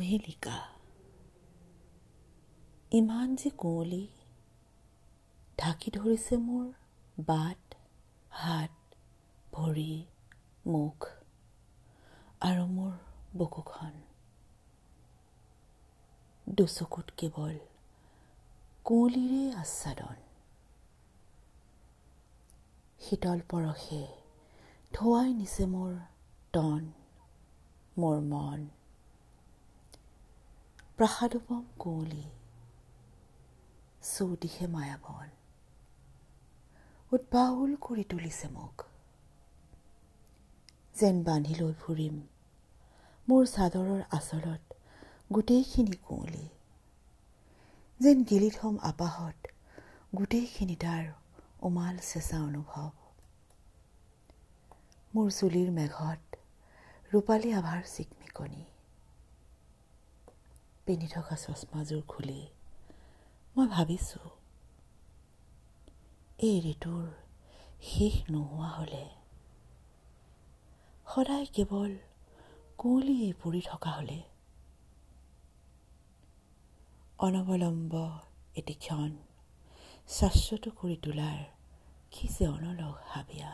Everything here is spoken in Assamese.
কুহেলিকা ইমান যে কুঁৱলী ঢাকি ধৰিছে মোৰ বাট হাত ভৰি মুখ আৰু মোৰ বুকুখন দুচকুত কেৱল কুঁৱলীৰে আচ্ছাদন শীতল পৰশে ধোৱাই নিছে মোৰ তন মোৰ মন প্ৰাসাদোপম কুঁৱলী চৌদিশে মায়াবন উদ্বাউল কৰি তুলিছে মোক যেন বান্ধি লৈ ফুৰিম মোৰ চাদৰৰ আচলত গোটেইখিনি কুঁৱলী যেন গেলি থম আপাহত গোটেইখিনি তাৰ উমাল চেঁচা অনুভৱ মোৰ চুলিৰ মেঘত ৰূপালী আভাৰ চিকমিকনি পিন্ধি থকা চচমাযোৰ খুলি মই ভাবিছোঁ এই ঋতুৰ শেষ নোহোৱা হ'লে সদায় কেৱল কুঁৱলীয়ে পৰি থকা হ'লে অনৱলম্ব এটি ক্ষণ শাশ্বত কৰি তোলাৰ কি যে অনলগ হাবিয়া